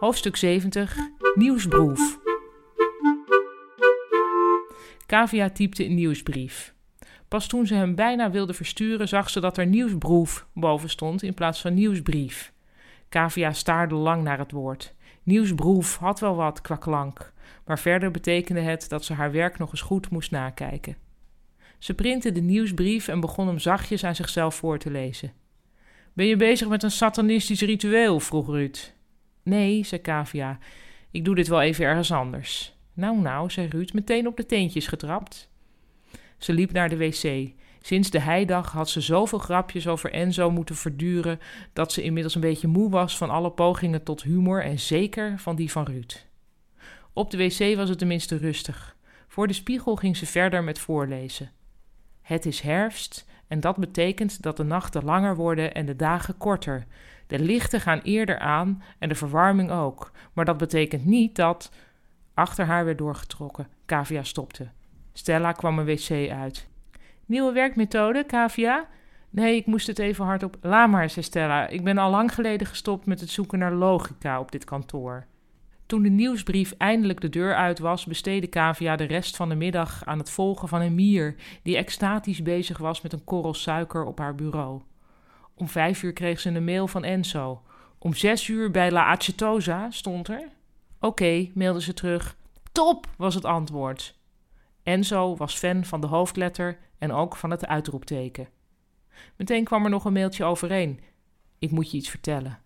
Hoofdstuk 70 Nieuwsbroef. Kavia typte een nieuwsbrief. Pas toen ze hem bijna wilde versturen, zag ze dat er nieuwsbroef boven stond in plaats van nieuwsbrief. Kavia staarde lang naar het woord. Nieuwsbroef had wel wat kwaklank, maar verder betekende het dat ze haar werk nog eens goed moest nakijken. Ze printte de nieuwsbrief en begon hem zachtjes aan zichzelf voor te lezen. Ben je bezig met een satanistisch ritueel? vroeg Ruud. Nee, zei Kavia. Ik doe dit wel even ergens anders. Nou, nou, zei Ruud, meteen op de teentjes getrapt. Ze liep naar de wc. Sinds de heidag had ze zoveel grapjes over Enzo moeten verduren dat ze inmiddels een beetje moe was van alle pogingen tot humor en zeker van die van Ruud. Op de wc was het tenminste rustig. Voor de spiegel ging ze verder met voorlezen. Het is herfst en dat betekent dat de nachten langer worden en de dagen korter. De lichten gaan eerder aan en de verwarming ook. Maar dat betekent niet dat. Achter haar werd doorgetrokken. Kavia stopte. Stella kwam een wc uit. Nieuwe werkmethode, Kavia? Nee, ik moest het even hardop. Laat maar, zei Stella. Ik ben al lang geleden gestopt met het zoeken naar logica op dit kantoor. Toen de nieuwsbrief eindelijk de deur uit was, besteedde Kavia de rest van de middag aan het volgen van een mier die extatisch bezig was met een korrel suiker op haar bureau. Om vijf uur kreeg ze een mail van Enzo. Om zes uur bij La Acetosa stond er. Oké, mailde ze terug. Top, was het antwoord. Enzo was fan van de hoofdletter en ook van het uitroepteken. Meteen kwam er nog een mailtje overeen. Ik moet je iets vertellen.